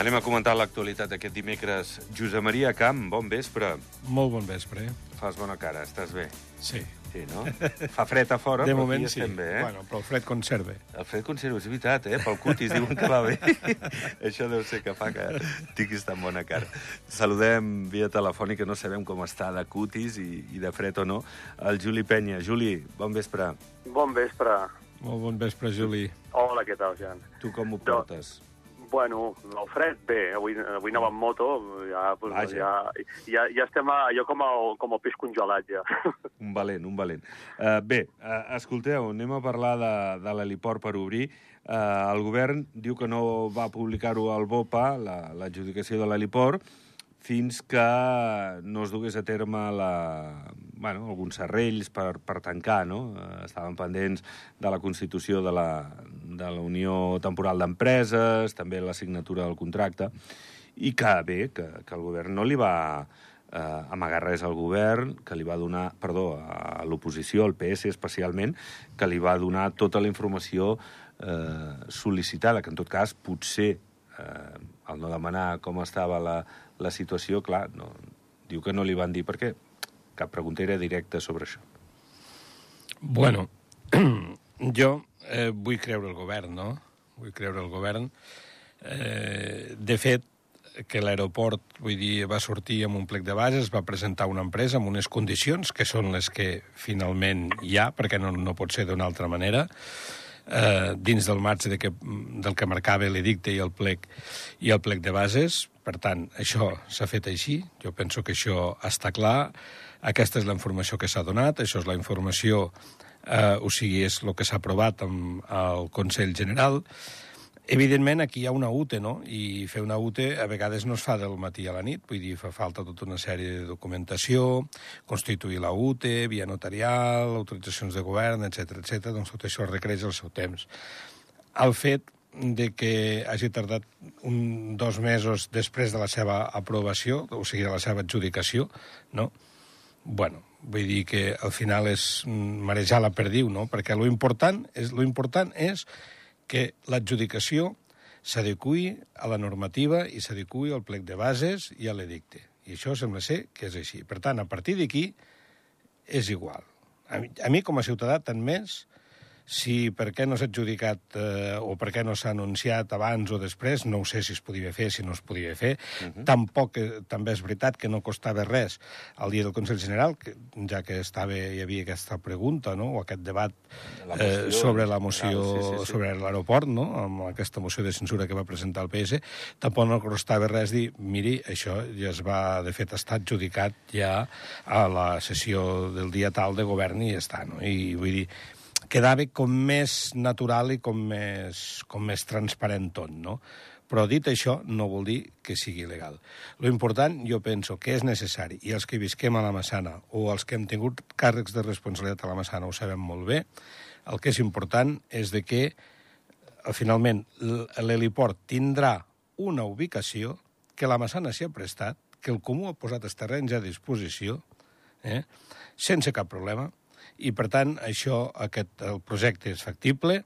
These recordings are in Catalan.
Anem a comentar l'actualitat aquest dimecres. Josep Maria Camp, bon vespre. Molt bon vespre. Fas bona cara, estàs bé? Sí. Sí, no? Fa fred a fora, De però moment aquí sí. estem bé, eh? Bueno, però el fred conserve. El fred conserva, és veritat, eh? Pel cutis diuen que va bé. Això deu ser que fa que tinguis tan bona cara. Saludem via telefònica, no sabem com està de cutis i, i de fred o no, el Juli Penya. Juli, bon vespre. Bon vespre. Molt bon vespre, Juli. Hola, què tal, Jan? Tu com ho No. Bueno, el fred, bé, avui, avui anava amb moto, ja, pues, Vaja. ja, ja, ja estem a, allò com el, com el peix congelat, ja. Un valent, un valent. Uh, bé, uh, escolteu, anem a parlar de, de l'heliport per obrir. Uh, el govern diu que no va publicar-ho al BOPA, la- l'adjudicació de l'heliport, fins que no es dugués a terme la, bueno, alguns serrells per, per tancar, no? Eh, estaven pendents de la constitució de la, de la Unió Temporal d'Empreses, també la signatura del contracte, i que bé, que, que el govern no li va eh, amagar res al govern, que li va donar, perdó, a l'oposició, al PS especialment, que li va donar tota la informació eh, sol·licitada, que en tot cas potser eh, al no demanar com estava la, la situació, clar, no, diu que no li van dir perquè cap pregunta era directa sobre això. Bueno, jo eh, vull creure el govern, no? Vull creure el govern. Eh, de fet, que l'aeroport, vull dir, va sortir amb un plec de bases, va presentar una empresa amb unes condicions que són les que finalment hi ha, perquè no, no pot ser d'una altra manera, eh, dins del marge de que, del que marcava l'edicte i el plec i el plec de bases. Per tant, això s'ha fet així. Jo penso que això està clar. Aquesta és la informació que s'ha donat, això és la informació, eh, o sigui, és el que s'ha aprovat amb el Consell General. Evidentment, aquí hi ha una UTE, no? I fer una UTE a vegades no es fa del matí a la nit, vull dir, fa falta tota una sèrie de documentació, constituir la UTE, via notarial, autoritzacions de govern, etc etc. doncs tot això requereix el seu temps. El fet de que hagi tardat un, dos mesos després de la seva aprovació, o sigui, de la seva adjudicació, no? Bueno, vull dir que al final és marejar la perdiu, no? Perquè lo important és, lo important és que l'adjudicació s'adequi a la normativa i s'adequi al plec de bases i a l'edicte. I això sembla ser que és així. Per tant, a partir d'aquí és igual. A mi, a mi com a ciutadà, tant més, si per què no s'ha adjudicat eh, o per què no s'ha anunciat abans o després, no ho sé si es podia fer, si no es podia fer. Uh -huh. Tampoc, eh, també és veritat que no costava res al dia del Consell General, que, ja que estava, hi havia aquesta pregunta, no?, o aquest debat La eh, moció sobre la general, moció, sí, sí, sí. sobre l'aeroport, no?, amb aquesta moció de censura que va presentar el PS, tampoc no costava res dir, miri, això ja es va, de fet, està adjudicat ja a la sessió del dia tal de govern i ja està, no? I vull dir, quedava com més natural i com més, com més transparent tot, no? Però dit això, no vol dir que sigui legal. Lo important, jo penso que és necessari, i els que visquem a la Massana o els que hem tingut càrrecs de responsabilitat a la Massana ho sabem molt bé, el que és important és de que eh, finalment l'heliport tindrà una ubicació que la Massana s'hi ha prestat, que el Comú ha posat els terrenys a disposició, eh? sense cap problema, i per tant això, aquest, el projecte és factible,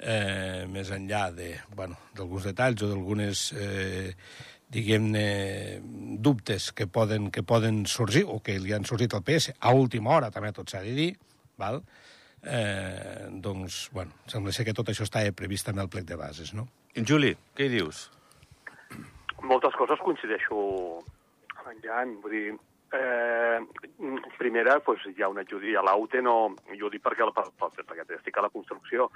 eh, més enllà de, bueno, d'alguns detalls o d'algunes, eh, diguem-ne, dubtes que poden, que poden sorgir, o que li han sorgit al PS, a última hora, també tot s'ha de dir, val? Eh, doncs, bueno, sembla ser que tot això està previst també al plec de bases, no? Juli, què hi dius? Moltes coses coincideixo amb en Jan, vull dir, eh, primera, doncs, hi ha una adjudicació, a l'AUTE no, jo ho dic perquè, per, per, perquè estic a la construcció,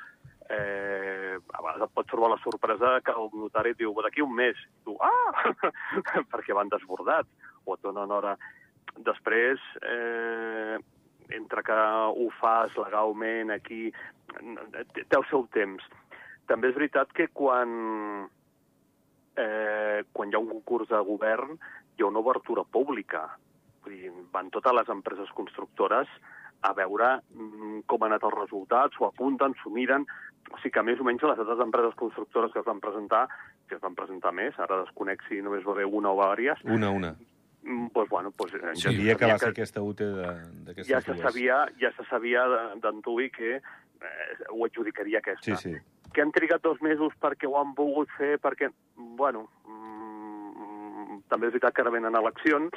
eh, a vegades et pot trobar la sorpresa que el notari et diu, d'aquí un mes, I tu, ah, perquè van desbordats, o et donen hora. Després, eh, entre que ho fas legalment aquí, té el seu temps. També és veritat que quan, eh, quan hi ha un concurs de govern hi ha una obertura pública. Vull dir, van totes les empreses constructores a veure mm, com han anat els resultats, s'ho apunten, s'ho miren... O sigui que més o menys les altres empreses constructores que es van presentar, que es van presentar més, ara desconec si només va haver una o diverses, Una, una. mm, doncs, bueno, doncs, eh, Sí, ja que va ser aquesta de- d'aquestes ja se sabia, ja se sabia d'antuvi que eh, ho adjudicaria aquesta. Sí, sí. que han trigat dos mesos perquè ho han volgut fer, perquè, bueno, mm, també és veritat que ara venen eleccions,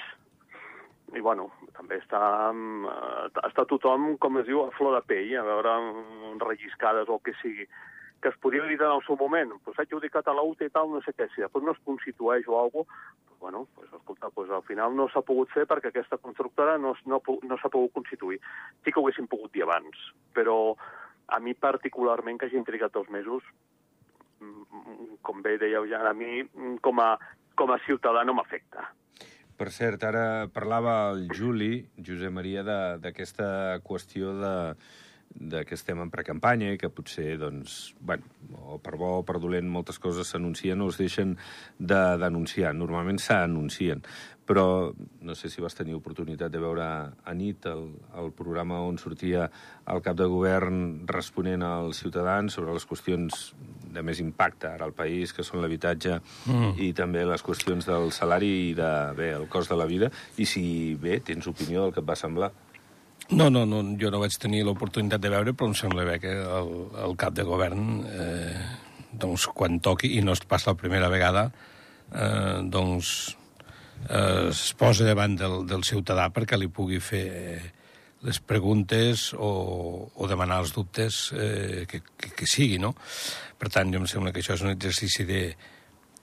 i bueno, també està, mm, eh, està tothom, com es diu, a flor de pell, a veure mm, relliscades o el que sigui que es podia dir en el seu moment, pues, s'ha adjudicat a la i tal, no sé què, si després no es constitueix o alguna cosa, pues, bueno, pues, escolta, pues, al final no s'ha pogut fer perquè aquesta constructora no, no, no s'ha pogut constituir. Sí que ho haguéssim pogut dir abans, però a mi particularment que hagin trigat dos mesos, mm, com bé dèieu ja, a mi com a, com a ciutadà no m'afecta. Per cert, ara parlava el Juli, Josep Maria, d'aquesta qüestió de, de que estem en precampanya i que potser, doncs, bueno, o per bo o per dolent, moltes coses s'anuncien o es deixen de denunciar. Normalment s'anuncien, però no sé si vas tenir oportunitat de veure a nit el, el programa on sortia el cap de govern responent als ciutadans sobre les qüestions de més impacte ara al país, que són l'habitatge mm. i també les qüestions del salari i de, bé, el cost de la vida, i si, bé, tens opinió del que et va semblar. No, no, no, jo no vaig tenir l'oportunitat de veure, però em sembla bé que el, el cap de govern, eh, doncs, quan toqui, i no es passa la primera vegada, eh, doncs, eh, es posa davant del, del ciutadà perquè li pugui fer les preguntes o, o demanar els dubtes eh, que, que, que sigui, no? Per tant, jo em sembla que això és un exercici de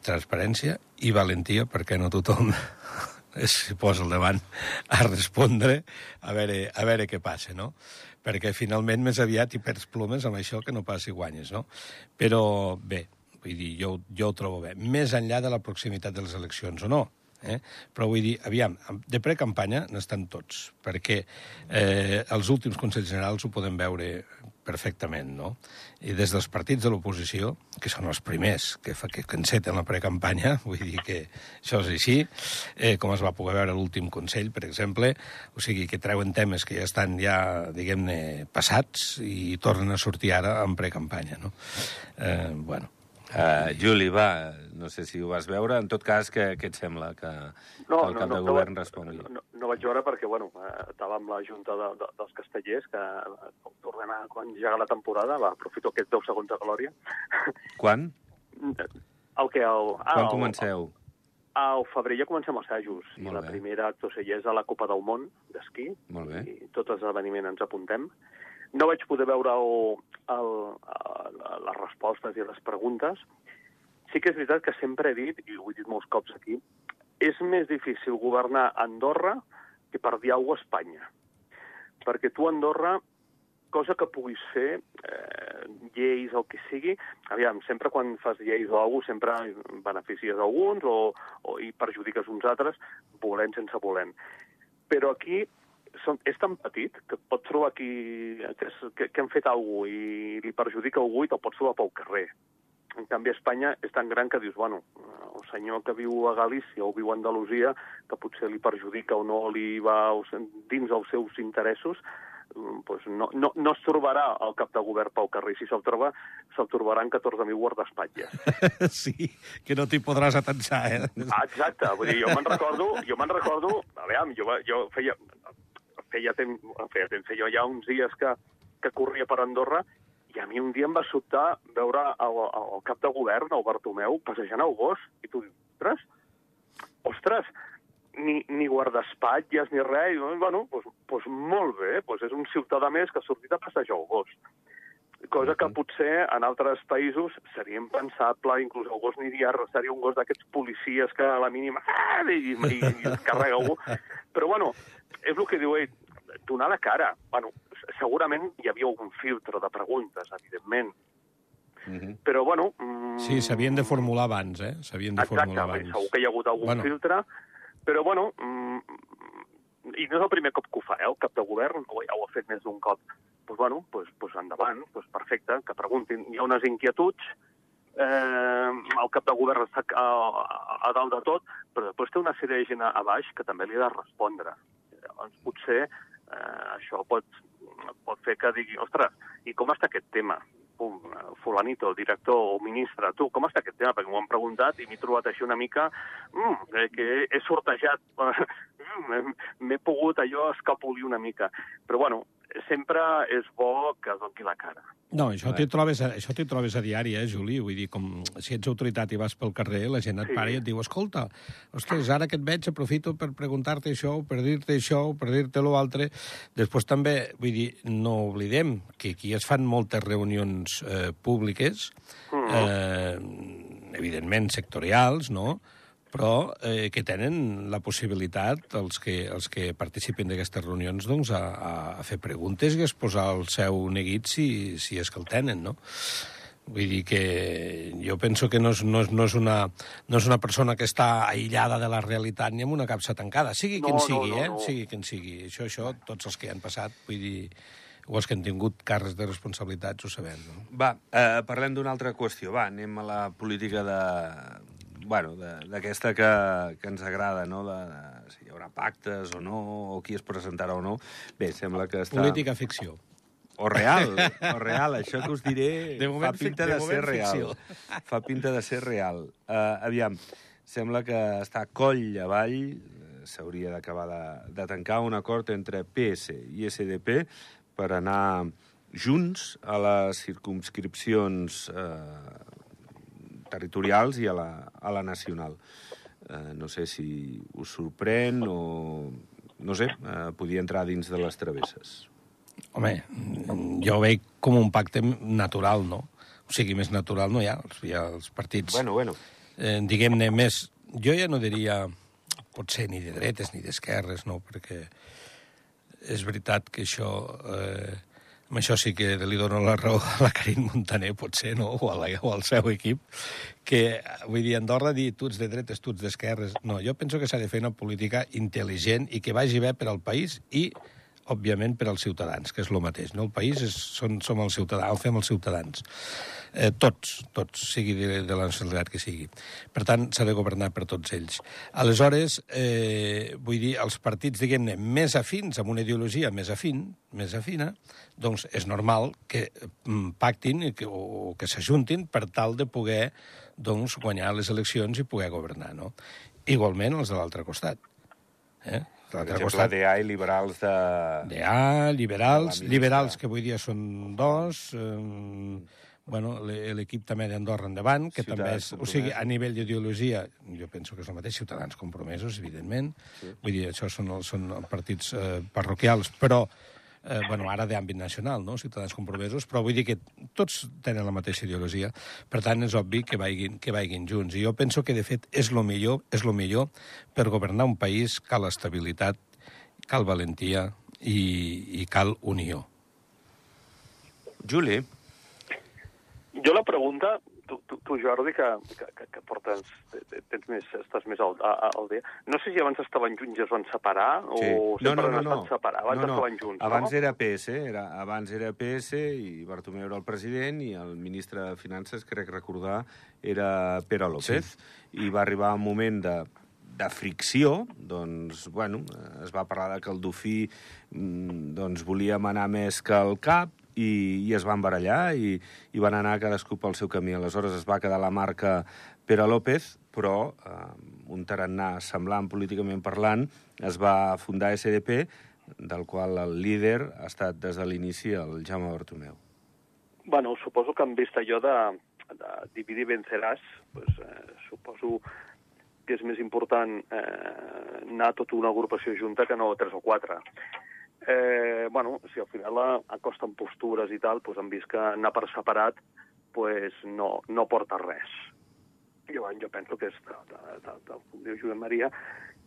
transparència i valentia, perquè no tothom es posa al davant a respondre a veure, a veure què passa, no? Perquè finalment més aviat hi perds plomes amb això que no passi guanyes, no? Però bé, vull dir, jo, jo ho trobo bé. Més enllà de la proximitat de les eleccions o no, Eh? Però vull dir, aviam, de precampanya n'estan tots, perquè eh, els últims Consells Generals ho podem veure perfectament, no? I des dels partits de l'oposició, que són els primers que, fa, que, que enceten la precampanya, vull dir que això és així, eh, com es va poder veure l'últim Consell, per exemple, o sigui, que treuen temes que ja estan ja, diguem-ne, passats i tornen a sortir ara en precampanya, no? Eh, bueno, Uh, Juli, va, no sé si ho vas veure. En tot cas, què, què et sembla que, no, que el cap no, no, de govern no, respongui? No, no, no vaig veure perquè, bueno, eh, estava amb la Junta de, de, dels Castellers, que tornem a quan llega la temporada, va, aprofito aquests 10 segons de glòria. Quan? El que... El, ah, quan el, comenceu? Al febrer ja comencem assajos. Molt I la bé. primera actuació ja és a la Copa del Món d'esquí. Molt bé. I tots els esdeveniments ens apuntem. No vaig poder veure el, el, el, les respostes i les preguntes. Sí que és veritat que sempre he dit, i ho he dit molts cops aquí, és més difícil governar Andorra que per alguna a Espanya. Perquè tu, Andorra, cosa que puguis fer, eh, lleis el que sigui, aviam, sempre quan fas lleis o alguna sempre beneficies alguns o, o i perjudiques uns altres, volent sense volent. Però aquí són, és tan petit que et pots trobar aquí que, és, que, que han fet algú i li perjudica algú i te'l pots trobar pel carrer. En canvi, a Espanya és tan gran que dius, bueno, el senyor que viu a Galícia o viu a Andalusia, que potser li perjudica o no li va dins els seus interessos, pues no, no, no es trobarà el cap de govern pel carrer. Si se'l troba, se'l trobaran 14.000 guardaespatlles. Sí, que no t'hi podràs atensar, eh? Ah, exacte. Vull dir, jo me'n recordo, jo me'n recordo, a veure, jo, jo feia, feia temps, feia temps, feia ja uns dies que, que corria per Andorra, i a mi un dia em va sobtar veure el, el cap de govern, el Bartomeu, passejant el gos, i tu dius, ostres, ostres, ni, ni guardaespatlles ni res, i, bueno, doncs, doncs molt bé, doncs és un ciutadà més que ha sortit a passejar el gos. Cosa que potser en altres països seria impensable, inclús el gos aniria, seria un gos d'aquests policies que a la mínima ah, i, i, i es carrega algú. Però bueno, és el que diu ell, donar la cara. Bueno, segurament hi havia algun filtre de preguntes, evidentment. Mm -hmm. Però, bueno... Mm... Sí, s'havien de formular abans, eh? S'havien de Exacte, formular abans. segur que hi ha hagut algun bueno. filtre, però, bueno, mm, i no és el primer cop que ho fa, eh, el cap de govern, o ja ho ha fet més d'un cop. Doncs, pues, bueno, pues, pues endavant, pues perfecte, que preguntin. Hi ha unes inquietuds, eh, el cap de govern està a, a, a dalt de tot, però després té una sèrie de gent a, a baix que també li ha de respondre. Llavors, potser eh, això pot, pot fer que digui, ostres, i com està aquest tema? Pum, fulanito, director o ministre, tu, com està aquest tema? Perquè m'ho han preguntat i m'he trobat així una mica mm, que he sortejat, m'he pogut allò escapolir una mica. Però, bueno, sempre és bo que doni la cara. No, això t'hi trobes, a- això trobes a diari, eh, Juli? Vull dir, com si ets autoritat i vas pel carrer, la gent et Sí. para i et diu, escolta, ostres, ara que et veig aprofito per preguntar-te això, per dir-te això, per dir-te lo altre. Després també, vull dir, no oblidem que aquí es fan moltes reunions eh, públiques, eh, evidentment sectorials, no?, però eh, que tenen la possibilitat, els que, els que participen d'aquestes reunions, doncs, a, a, fer preguntes i a exposar el seu neguit si, si és que el tenen, no? Vull dir que jo penso que no és, no és, no és, una, no és una persona que està aïllada de la realitat ni amb una capsa tancada, sigui No, quin no, sigui, no, eh? no. Sigui quin sigui. Això, això, tots els que han passat, vull dir, o els que han tingut càrrecs de responsabilitats ho sabem, no? Va, eh, parlem d'una altra qüestió. Va, anem a la política de... Bueno, d'aquesta que, que ens agrada, no? De, de, si hi haurà pactes o no, o qui es presentarà o no. Bé, sembla que està... Política ficció. O real, o real. Això que us diré De moment fa pinta de de, ser moment real. ficció. Fa pinta de ser real. Uh, aviam, sembla que està coll avall, eh, s'hauria d'acabar de, de tancar un acord entre PS i SDP per anar junts a les circumscripcions eh, territorials i a la, a la nacional. Eh, no sé si us sorprèn o... No sé, eh, podia entrar dins de les travesses. Home, jo ho veig com un pacte natural, no? O sigui, més natural no hi ha. Hi ha els partits, Bueno, bueno. eh, diguem-ne, més... Jo ja no diria potser ni de dretes ni d'esquerres, no? Perquè és veritat que això... Eh, amb això sí que li dono la raó a la Karin Montaner, potser, no? O, a la, o al seu equip, que, vull dir, Andorra dir tu ets de dretes, tu ets d'esquerres... No, jo penso que s'ha de fer una política intel·ligent i que vagi bé per al país i òbviament, per als ciutadans, que és el mateix. No? El país és, són, som els ciutadans, el fem els ciutadans. Eh, tots, tots, sigui de, de la nacionalitat que sigui. Per tant, s'ha de governar per tots ells. Aleshores, eh, vull dir, els partits, diguem-ne, més afins, amb una ideologia més afín, més afina, doncs és normal que mm, pactin que, o, o que s'ajuntin per tal de poder doncs, guanyar les eleccions i poder governar. No? Igualment els de l'altre costat. Eh? Per exemple, costat, DA i liberals de... DA, liberals, De liberals que avui dia són dos, eh, bueno, l'e- l'equip també d'Andorra endavant, que Ciutadans també és, o sigui, a nivell d'ideologia, jo penso que és el mateix, ciutadans compromesos, evidentment, sí. vull dir, això són, els- són partits eh, parroquials, però, eh, bueno, ara d'àmbit nacional, no?, ciutadans compromesos, però vull dir que tots tenen la mateixa ideologia, per tant, és obvi que vagin, que vagin junts, i jo penso que, de fet, és lo millor, és lo millor per governar un país, cal estabilitat, cal valentia i, i cal unió. Juli, Jo la pregunta, tu, tu, tu Jordi, que, que, que, que portes, tens més, estàs més al, al dia, no sé si abans estaven junts i es van separar, sí. o no, sempre no, no, han no. estat separats, abans no, no. estaven junts, Abans no? era PS, era, abans era PS i Bartomeu era el president i el ministre de Finances, crec recordar, era Pere López. Sí. I va arribar un moment de, de fricció, doncs, bueno, es va parlar de que el Dofí mm, doncs, volia manar més que el cap i, i es van barallar i, i van anar cadascú pel seu camí. Aleshores es va quedar la marca Pere López, però eh, un tarannà semblant políticament parlant es va fundar SDP, del qual el líder ha estat des de l'inici el Jaume Bartomeu. Bueno, suposo que han vist allò de, de dividir venceràs, pues, eh, suposo que és més important eh, anar tota una agrupació junta que no tres o quatre. Eh, bueno, si al final acosten postures i tal, pues han vist que anar per separat pues no, no porta res. Jo, jo penso que és, de, de, de, de, com diu Josep Maria,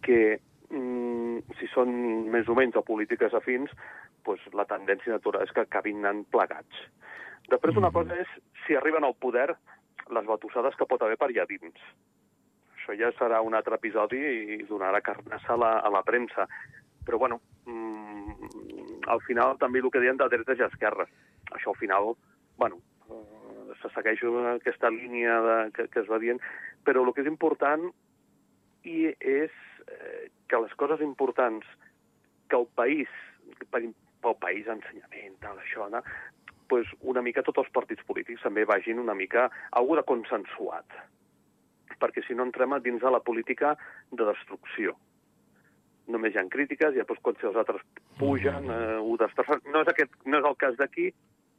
que mm, si són més o menys o polítiques afins, pues la tendència natural és que acabin anant plegats. Després una cosa és, si arriben al poder, les batussades que pot haver per allà dins. Això ja serà un altre episodi i donarà carnassa a la, a la premsa. Però, bueno, mm, al final també el que deien de dretes i esquerres. Això al final, bueno, eh, se segueix aquesta línia de, que, que es va dient, però el que és important i és eh, que les coses importants que el país, per, pel país, ensenyament, tal, això, no? pues una mica tots els partits polítics també vagin una mica algú de consensuat, perquè si no entrem a dins de la política de destrucció. Només hi ha crítiques, i després quan si els altres pugen, eh, ho destrossen. No és, aquest, no és el cas d'aquí,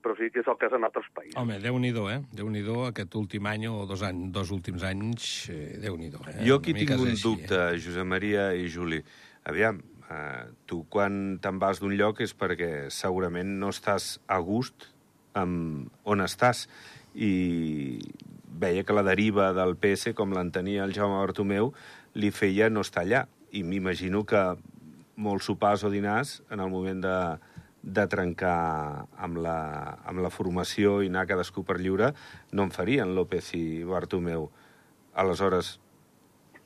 però sí que és el cas en altres països. Home, Déu-n'hi-do, eh? Déu-n'hi-do aquest últim any o dos, anys, dos últims anys, eh, Déu-n'hi-do. Eh? Jo aquí tinc un així, dubte, Josep Maria i Juli. Aviam, eh, tu quan te'n vas d'un lloc és perquè segurament no estàs a gust amb on estàs. I veia que la deriva del PS, com l'entenia el Jaume Bartomeu, li feia no estar allà. I m'imagino que molts sopars o dinars, en el moment de, de trencar amb la, amb la formació i anar cadascú per lliure, no en farien López i Bartomeu. Aleshores,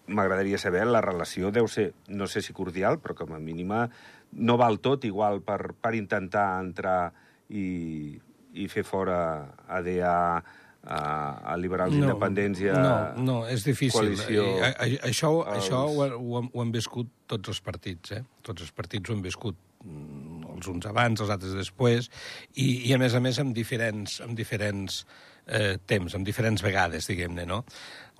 m'agradaria saber, la relació deu ser, no sé si cordial, però com a mínima no val tot igual per, per intentar entrar i, i fer fora ADA, a, a liberals no, independents i a No, no, és difícil. coalició I, a, a, això als- això ho, ho, hem- ho han viscut tots els partits, eh? Tots els partits ho han viscut mm, els uns abans, els altres després, i, i a més a més amb diferents, amb diferents eh, temps, amb diferents vegades, diguem-ne, no?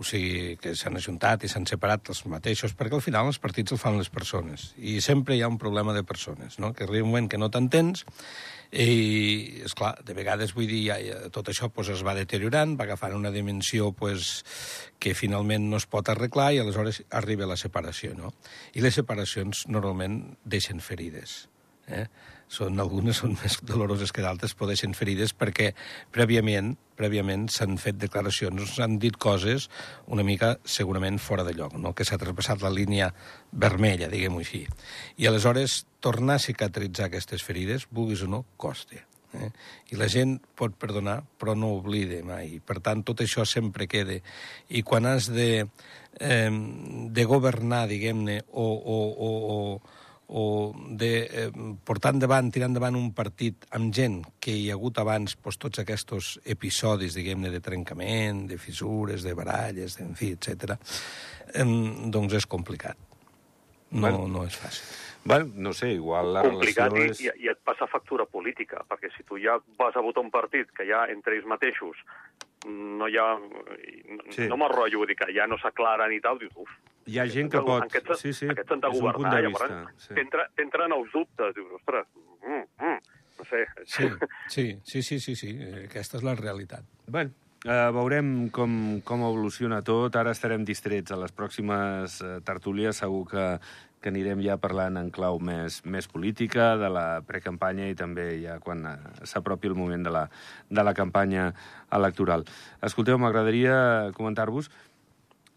O sigui, que s'han ajuntat i s'han separat els mateixos, perquè al final els partits el fan les persones, i sempre hi ha un problema de persones, no? Que arriba un moment que no t'entens, i, és clar, de vegades, vull dir, ja, tot això pues, es va deteriorant, va agafant una dimensió pues, que finalment no es pot arreglar i aleshores arriba la separació, no? I les separacions normalment deixen ferides. Eh? Són, algunes són més doloroses que d'altres, però deixen ferides perquè prèviament prèviament s'han fet declaracions, s'han dit coses una mica segurament fora de lloc, no? que s'ha traspassat la línia vermella, diguem-ho així. I aleshores tornar a cicatritzar aquestes ferides, vulguis o no, costa. Eh? I la gent pot perdonar, però no oblida mai. Per tant, tot això sempre queda. I quan has de, eh, de governar, diguem-ne, o, o, o, o, o de eh, portar endavant, tirar endavant un partit amb gent que hi ha hagut abans doncs, tots aquests episodis, diguem-ne, de trencament, de fissures, de baralles, en fi, etc. Eh, doncs és complicat. No, Bueno. no és fàcil. Bueno, no sé, igual la complicat relació i, és... i, i et passa factura política, perquè si tu ja vas a votar un partit que ja entre ells mateixos no hi ha... No, Sí. no m'enrotllo, dir que ja no s'aclaren i tal, dius, uf, Hi ha gent que pot... Aquests, Sí, sí, aquests han de és un punt governar, de llavors vista. Sí. t'entra- t'entren els dubtes, dius, ostres, mm, mm, no sé. Sí, sí, sí, sí, sí, sí. aquesta és la realitat. Bueno, eh, veurem com, com evoluciona tot. Ara estarem distrets a les pròximes eh, tertúlies. Segur que, que anirem ja parlant en clau més, més política, de la precampanya i també ja quan eh, s'apropi el moment de la, de la campanya electoral. Escolteu, m'agradaria comentar-vos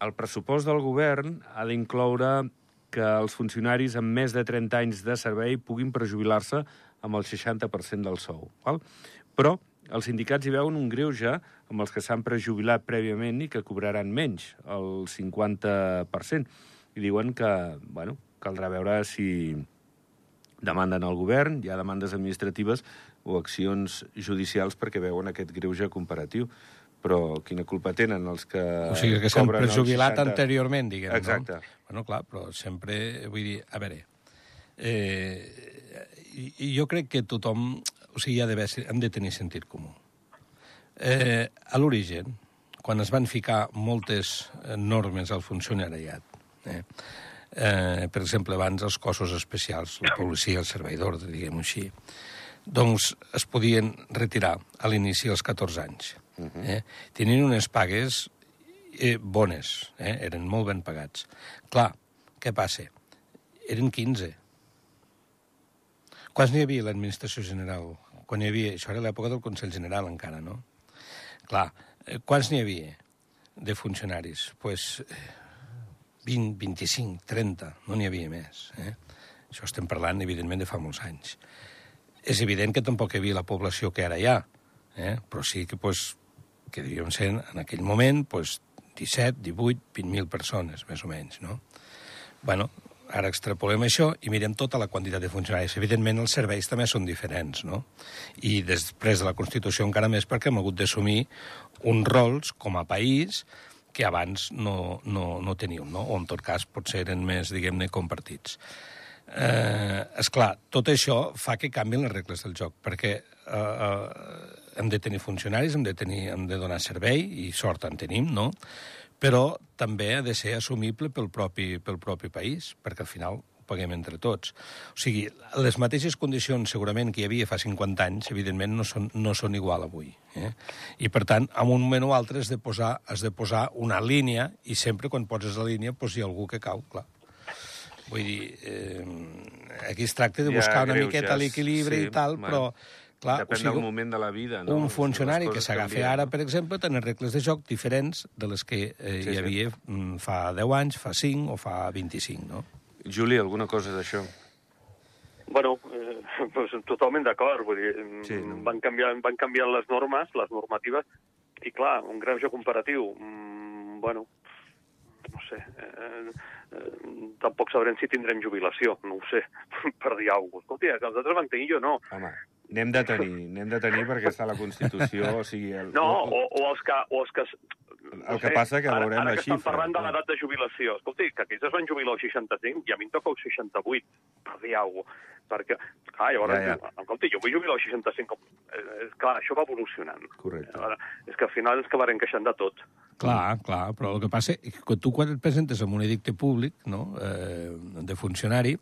el pressupost del govern ha d'incloure que els funcionaris amb més de 30 anys de servei puguin prejubilar-se amb el 60% del sou. Val? Però els sindicats hi veuen un greuge amb els que s'han prejubilat prèviament i que cobraran menys, el 50%. I diuen que, bueno, caldrà veure si demanden al govern, hi ha demandes administratives o accions judicials perquè veuen aquest greuge comparatiu. Però quina culpa tenen els que O sigui, que s'han prejubilat 60? anteriorment, diguem, Exacte. no? Bueno, clar, però sempre, vull dir, a veure, eh, jo crec que tothom, o sigui, ha d'haver, hem de tenir sentit comú. Eh, a l'origen, quan es van ficar moltes normes al funcionariat, eh, eh, per exemple, abans els cossos especials, la policia, el servei d'ordre, diguem-ho així, doncs es podien retirar a l'inici dels 14 anys. eh? Tenien unes pagues eh, bones, eh? eren molt ben pagats. Clar, què passa? Eren 15. Quants n'hi havia a l'administració general? Quan hi havia... Això era l'època del Consell General, encara, no? Clar, eh, quants n'hi havia de funcionaris? Doncs pues, eh, 20, 25, 30, no n'hi havia més. Eh? Això estem parlant, evidentment, de fa molts anys. És evident que tampoc hi havia la població que ara hi ha, eh? però sí que, pues, que devíem ser, en aquell moment, pues, 17, 18, 20.000 persones, més o menys, no? bueno, ara extrapolem això i mirem tota la quantitat de funcionaris. Evidentment, els serveis també són diferents, no? I després de la Constitució encara més perquè hem hagut d'assumir uns rols com a país que abans no, no, no teníem, no? o en tot cas potser eren més, diguem-ne, compartits. Eh, és clar, tot això fa que canvien les regles del joc, perquè eh, eh, hem de tenir funcionaris, hem de, tenir, hem de donar servei, i sort en tenim, no? però també ha de ser assumible pel propi, pel propi país, perquè al final paguem entre tots. O sigui, les mateixes condicions segurament que hi havia fa 50 anys, evidentment, no són, no són igual avui. Eh? I, per tant, en un moment o altre has de, posar, has de posar una línia, i sempre quan poses la línia, doncs hi ha algú que cau, clar. Vull dir, eh, aquí es tracta de buscar una greuges, miqueta l'equilibri sí, i tal, bueno, però... Clar, Depèn o sigui, del moment de la vida, no? un funcionari que s'agafa ara, per exemple, tenen regles de joc diferents de les que eh, Sí, sí, hi sí. havia mm, fa 10 anys, fa 5 o fa 25, no? Juli, alguna cosa d'això? Bueno, eh, pues, totalment d'acord. Vull dir, Sí, no. van, canviar, van canviar les normes, les normatives, i clar, un greuge comparatiu, mm, bueno, no sé, eh, eh, tampoc sabrem si tindrem jubilació, no ho sé, per dir alguna cosa. Escolta, que els altres van tenir, jo no. Home, n'hem de tenir, n'hem de tenir perquè està la Constitució, o sigui... El, No, o, o els que... O els que El que passa que veurem ara, la ara que estan xifra, parlant de l'edat de jubilació. Escolti, que aquells es van jubilar als 65 i a mi em toca als 68, per dir alguna cosa. Perquè, clar, llavors, Ja, ja, escolti, jo vull jubilar als 65. Eh, clar, això va evolucionant. Correcte. Ara, és que al final ens acabarem queixant de tot. Clar, clar, però el que passa és que tu quan et presentes amb un edicte públic, no?, eh, de funcionari,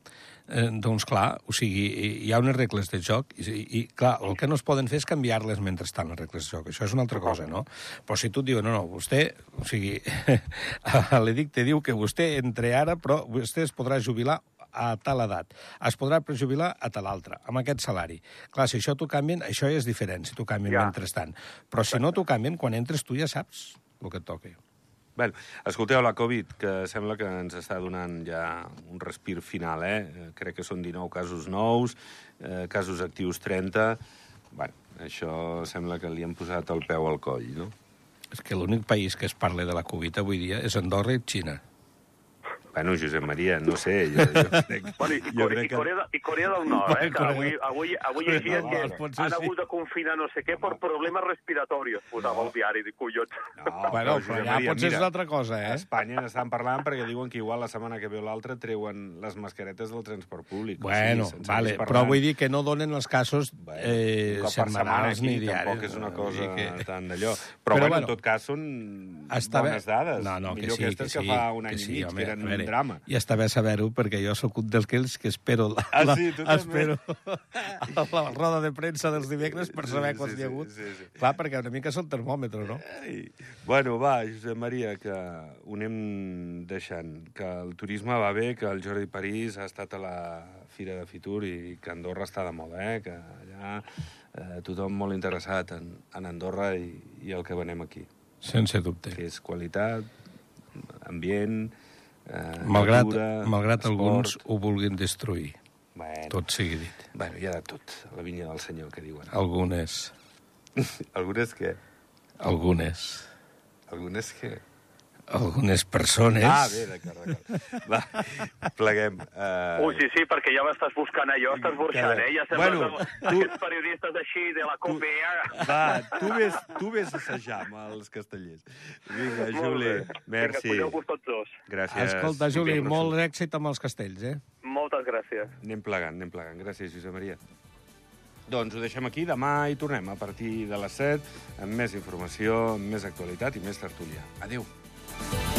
eh, doncs clar, o sigui, hi ha unes regles de joc i, i clar, el que no es poden fer és canviar-les mentre estan les regles de joc. Això és una altra cosa, no? Però si tu et diuen, no, no, vostè, o sigui, l'edicte diu que vostè entre ara, però vostè es podrà jubilar a tal edat. Es podrà prejubilar a tal altra, amb aquest salari. Clar, si això t'ho canvien, això ja és diferent, si t'ho canvien ja. mentrestant. Però si no t'ho canvien, quan entres tu ja saps el que et toca. Bueno, escolteu, la Covid, que sembla que ens està donant ja un respir final, eh? Eh, Crec que són 19 casos nous, eh, casos actius 30... Bueno, això sembla que li han posat el peu al coll, no? És que l'únic país que es parla de la Covid avui dia és Andorra i Xina. Bueno, Josep Maria, no sé, jo, jo crec, Bueno, i, jo i, crec que... Corea, de- I Corea del Nord, eh, que Corea- avui, avui, avui llegia No, que es pot ser han així. hagut de confinar no sé què per problemes respiratoris. Posava al diari, dic, collons. No, bueno, Josep però ja Maria, potser mira, és una altra cosa, A eh? Espanya n'estan parlant perquè diuen que igual la setmana que ve o l'altra treuen les mascaretes del transport públic. Bueno, o sigui, vale, però vull dir que no donen els casos Bueno, eh, setmanals ni diaris. tampoc és una cosa que... tan d'allò. Però, Però, bueno, bueno, en tot cas, són Està bé. bones dades. No, no, que Millor sí, aquestes que, que, sí, fa un any que i sí, mig, que eren a un drama. I està bé saber-ho, perquè jo sóc un d'aquells que espero la, Ah, la, sí, tu també? espero la, la roda de premsa dels dimecres per saber Sí, quants sí, hi ha hagut. sí, sí. Clar, perquè una mica el termòmetre, no? Ai. Bueno, va, Josep Maria, que ho anem deixant. Que el turisme va bé, que el Jordi París ha estat a la Fira de Fitur i que Andorra està de moda, eh? que allà eh, tothom molt interessat en, en Andorra i, i el que venem aquí, Sense dubte. que és qualitat, ambient, eh, Malgrat, natura, malgrat esport. alguns ho vulguin destruir, Bueno, tot sigui dit. bueno, hi ha de tot, la vinya del senyor, que diuen. Algunes, Algunes que... algunes, Algunes que... algunes persones... Ah, bé, d'acord, d'acord. Va, pleguem. Uh... Ui, sí, sí, perquè ja m'estàs buscant allò, estàs burxant, eh? Ja sembles Bueno, tu- aquests periodistes així de la COPE. eh? Va, tu ves, tu ves a assajar amb els castellers. Vinga, Molt Juli, bé. merci. Vinga, colleu-vos tots dos. Gràcies. Escolta, Juli, molt èxit amb els castells, eh? Moltes gràcies. Anem plegant, anem plegant. Gràcies, Josep Maria. Doncs ho deixem aquí. Demà hi tornem a partir de les 7 amb més informació, amb més actualitat i més tertúlia. Adéu. Yeah.